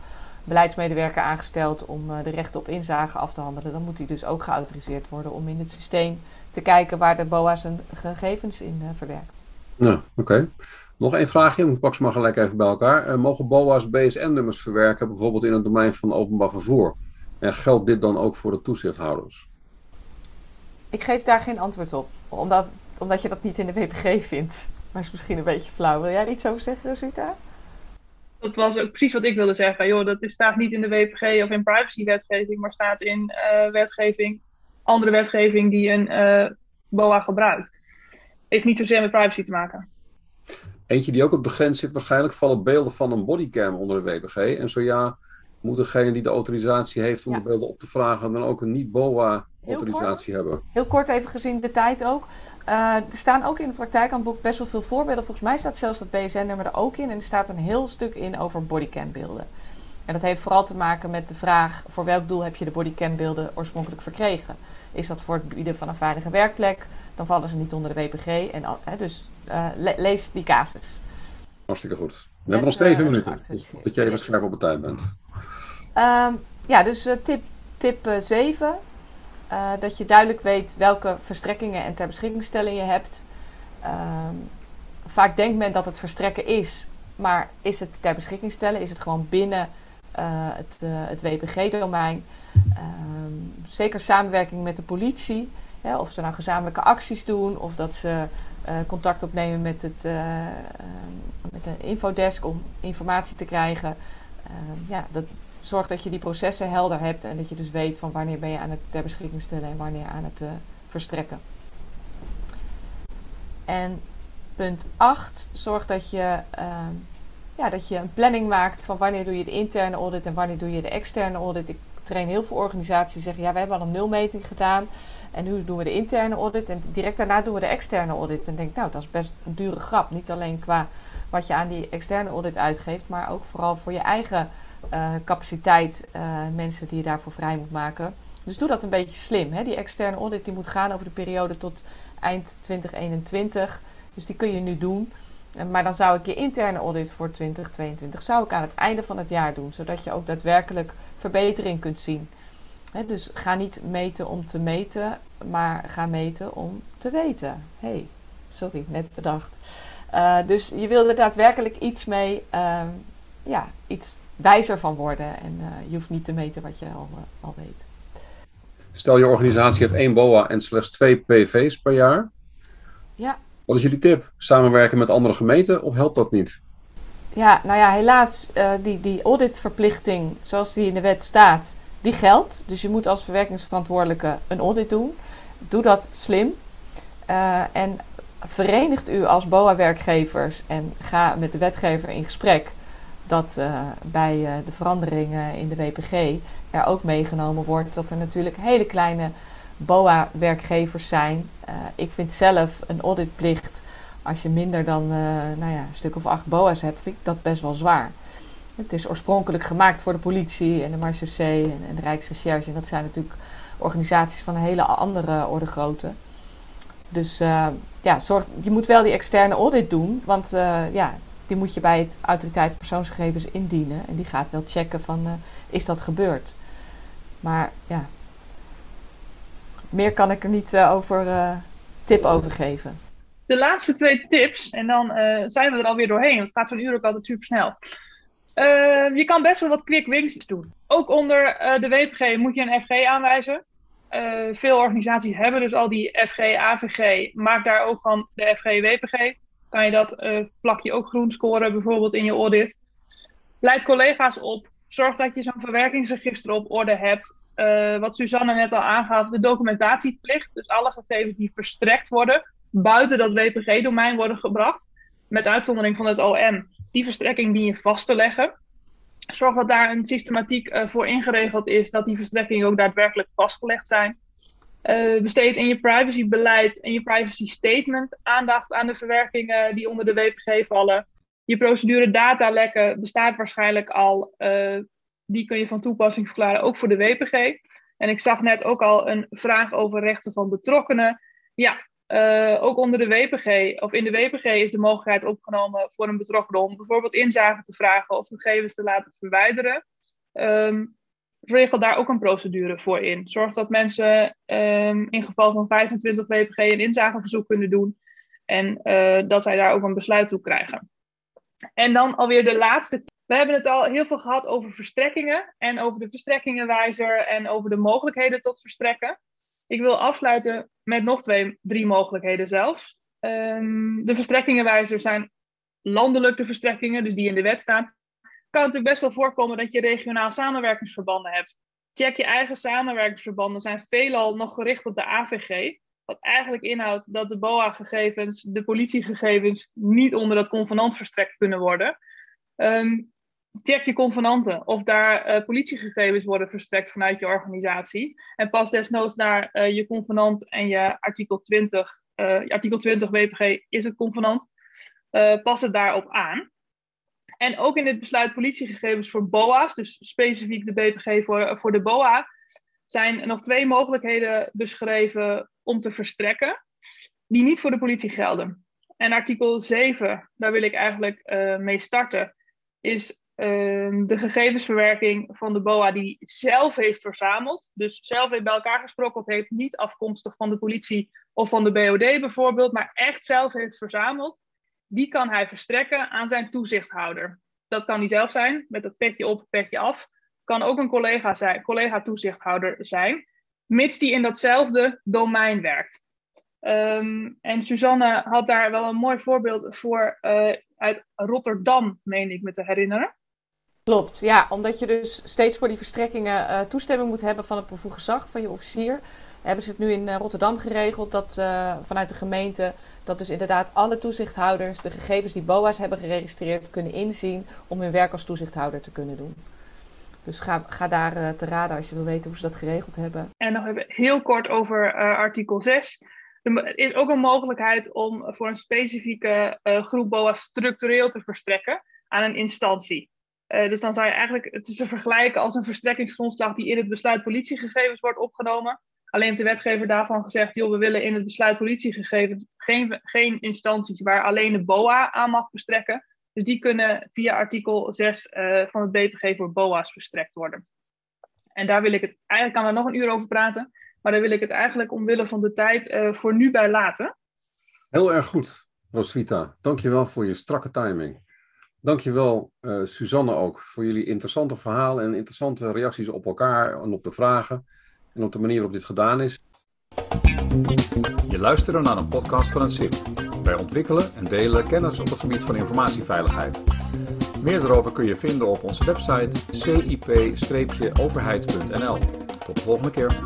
beleidsmedewerker aangesteld om uh, de rechten op inzage af te handelen, dan moet die dus ook geautoriseerd worden om in het systeem te kijken waar de BOA zijn gegevens in uh, verwerkt. Ja, oké. Okay. Nog één vraagje, ik pak ze maar gelijk even bij elkaar. mogen BOA's BSN-nummers verwerken, bijvoorbeeld in het domein van openbaar vervoer? En geldt dit dan ook voor de toezichthouders? Ik geef daar geen antwoord op, omdat, omdat je dat niet in de WPG vindt. Maar is misschien een beetje flauw. Wil jij er iets over zeggen, Rosita? Dat was ook precies wat ik wilde zeggen. Joh, dat is, staat niet in de WPG of in privacywetgeving, maar staat in uh, wetgeving, andere wetgeving die een uh, BOA gebruikt. Heeft niet zozeer met privacy te maken. Eentje die ook op de grens zit, waarschijnlijk vallen beelden van een bodycam onder de WPG. En zo ja, moet degene die de autorisatie heeft om de beelden op te vragen, dan ook een niet-BOA-autorisatie hebben. Heel kort even gezien de tijd ook. Uh, er staan ook in de praktijkaanboek best wel veel voorbeelden. Volgens mij staat zelfs dat BSN-nummer er ook in. En er staat een heel stuk in over bodycam-beelden. En dat heeft vooral te maken met de vraag: voor welk doel heb je de bodycam-beelden oorspronkelijk verkregen? Is dat voor het bieden van een veilige werkplek? Dan vallen ze niet onder de WPG. En, hè, dus uh, le lees die casus. Hartstikke goed. We hebben nog zeven uh, minuten. Dus dat je even scherp op de tijd bent. Um, ja, dus tip, tip 7. Uh, dat je duidelijk weet welke verstrekkingen en ter beschikking je hebt. Uh, vaak denkt men dat het verstrekken is, maar is het ter beschikking stellen? Is het gewoon binnen uh, het, het WPG-domein? Ehm, zeker samenwerking met de politie. Of ze nou gezamenlijke acties doen, of dat ze contact opnemen met, het, met de infodesk om informatie te krijgen. Ehm, ja, dat, zorg dat je die processen helder hebt en dat je dus weet van wanneer ben je aan het ter beschikking stellen en wanneer aan het uh, verstrekken. En punt 8, zorg dat je, uh, ja, dat je een planning maakt van wanneer doe je de interne audit en wanneer doe je de externe audit. Ik train heel veel organisaties die zeggen ja, we hebben al een nulmeting gedaan en nu doen we de interne audit en direct daarna doen we de externe audit. En denk nou, dat is best een dure grap. Niet alleen qua wat je aan die externe audit uitgeeft, maar ook vooral voor je eigen uh, capaciteit uh, mensen die je daarvoor vrij moet maken. Dus doe dat een beetje slim. Hè? Die externe audit die moet gaan over de periode tot eind 2021. Dus die kun je nu doen. Maar dan zou ik je interne audit voor 2022 zou ik aan het einde van het jaar doen. Zodat je ook daadwerkelijk verbetering kunt zien. dus ga niet meten om te meten, maar ga meten om te weten. hey, sorry, net bedacht. Uh, dus je wil er daadwerkelijk iets mee, uh, ja, iets wijzer van worden. En uh, je hoeft niet te meten wat je al, uh, al weet. Stel je organisatie heeft één BOA en slechts twee PV's per jaar. Ja. Wat is jullie tip? Samenwerken met andere gemeenten of helpt dat niet? Ja, nou ja, helaas, die, die auditverplichting zoals die in de wet staat, die geldt. Dus je moet als verwerkingsverantwoordelijke een audit doen. Doe dat slim. Uh, en verenigt u als BOA-werkgevers en ga met de wetgever in gesprek dat uh, bij uh, de veranderingen in de WPG er ook meegenomen wordt dat er natuurlijk hele kleine BOA-werkgevers zijn. Ik vind zelf een auditplicht, als je minder dan nou ja, een stuk of acht BOA's hebt, vind ik dat best wel zwaar. Het is oorspronkelijk gemaakt voor de politie en de marechaussee en, en de Rijksrecherche. En dat zijn natuurlijk organisaties van een hele andere orde grootte. Dus ja, zorg, je moet wel die externe audit doen, want ja, die moet je bij het autoriteit persoonsgegevens indienen. En die gaat wel checken van, uh, is dat gebeurd? Maar ja, meer kan ik er niet over tip over geven. De laatste twee tips, en dan zijn we er alweer doorheen. Het gaat zo'n uur ook altijd super snel. je kan best wel wat quick wins doen. Ook onder de WPG moet je een FG aanwijzen. Veel organisaties hebben dus al die FG, AVG. Maak daar ook van de FG, WPG kan je dat uh, plakje ook groen scoren, bijvoorbeeld in je audit. Leid collega's op. Zorg dat je zo'n verwerkingsregister op orde hebt. Uh, wat Suzanne net al aangaf, de documentatieplicht. Dus alle gegevens die verstrekt worden, buiten dat WPG-domein worden gebracht. Met uitzondering van het OM. Die verstrekking die je vast te leggen. Zorg dat daar een systematiek uh, voor ingeregeld is, dat die verstrekkingen ook daadwerkelijk vastgelegd zijn. Uh, besteed in je privacybeleid en je privacy statement aandacht aan de verwerkingen die onder de WPG vallen. Je procedure datalekken bestaat waarschijnlijk al. Uh, die kun je van toepassing verklaren, ook voor de WPG. En ik zag net ook al een vraag over rechten van betrokkenen. Ja, uh, ook onder de WPG, of in de WPG is de mogelijkheid opgenomen voor een betrokkenen om bijvoorbeeld inzage te vragen of gegevens te laten verwijderen. Um, regel daar ook een procedure voor in. Zorg dat mensen um, in geval van 25 WPG een inzageverzoek kunnen doen. En uh, dat zij daar ook een besluit toe krijgen. En dan alweer de laatste. We hebben het al heel veel gehad over verstrekkingen. En over de verstrekkingenwijzer. En over de mogelijkheden tot verstrekken. Ik wil afsluiten met nog twee, drie mogelijkheden zelfs. Um, de verstrekkingenwijzer zijn landelijke verstrekkingen, dus die in de wet staan kan natuurlijk best wel voorkomen dat je regionaal samenwerkingsverbanden hebt. Check je eigen samenwerkingsverbanden, zijn veelal nog gericht op de AVG. Wat eigenlijk inhoudt dat de BOA-gegevens, de politiegegevens, niet onder dat convenant verstrekt kunnen worden. Um, check je convenanten of daar uh, politiegegevens worden verstrekt vanuit je organisatie. En pas desnoods naar uh, je convenant en je artikel 20, uh, je artikel 20 WPG is het convenant. pas het daarop aan. En ook in dit besluit politiegegevens voor BOA's, dus specifiek de BPG voor, voor de BOA, zijn nog twee mogelijkheden beschreven om te verstrekken, die niet voor de politie gelden. En artikel 7, daar wil ik eigenlijk mee starten, is uh, de gegevensverwerking van de BOA die zelf heeft verzameld. Dus zelf heeft bij elkaar gesprokkeld heeft, niet afkomstig van de politie of van de BOD bijvoorbeeld, maar echt zelf heeft verzameld die kan hij verstrekken aan zijn toezichthouder. Dat kan hij zelf zijn, met het petje op, petje af. Kan ook een collega, zijn, collega toezichthouder zijn, mits die in datzelfde domein werkt. Um, en Suzanne had daar wel een mooi voorbeeld voor uh, uit Rotterdam, meen ik me te herinneren. Klopt, ja, omdat je dus steeds voor die verstrekkingen uh, toestemming moet hebben van het bevoegd gezag van je officier hebben ze het nu in eh, Rotterdam geregeld dat uh, vanuit de gemeente dat dus inderdaad alle toezichthouders de gegevens die BOA's hebben geregistreerd kunnen inzien om hun werk als toezichthouder te kunnen doen. Dus ga, ga daar uh, te raden als je wil weten hoe ze dat geregeld hebben. En nog even heel kort over artikel 6. Er is ook een mogelijkheid om voor een specifieke groep BOA's structureel te verstrekken aan een instantie. Dus dan zou je eigenlijk het is te vergelijken als een verstrekkingsgrondslag die in het besluit politiegegevens wordt opgenomen. Alleen heeft de wetgever daarvan gezegd, joh, we willen in het besluit politiegegevens geen, geen instanties waar alleen de BOA aan mag verstrekken. Dus die kunnen via artikel 6 uh, van het BPG voor BOA's verstrekt worden. En daar wil ik het, eigenlijk kan er nog een uur over praten, maar daar wil ik het eigenlijk omwille van de tijd uh, voor nu bij laten. Heel erg goed, Rosvita. Dankjewel voor je strakke timing. Dankjewel, uh, Suzanne ook, voor jullie interessante verhalen en interessante reacties op elkaar en op de vragen en op de manier waarop dit gedaan is. Je luistert naar een podcast van het SIP. Wij ontwikkelen en delen kennis op het gebied van informatieveiligheid. Meer daarover kun je vinden op onze website cip-overheid.nl. Tot de volgende keer.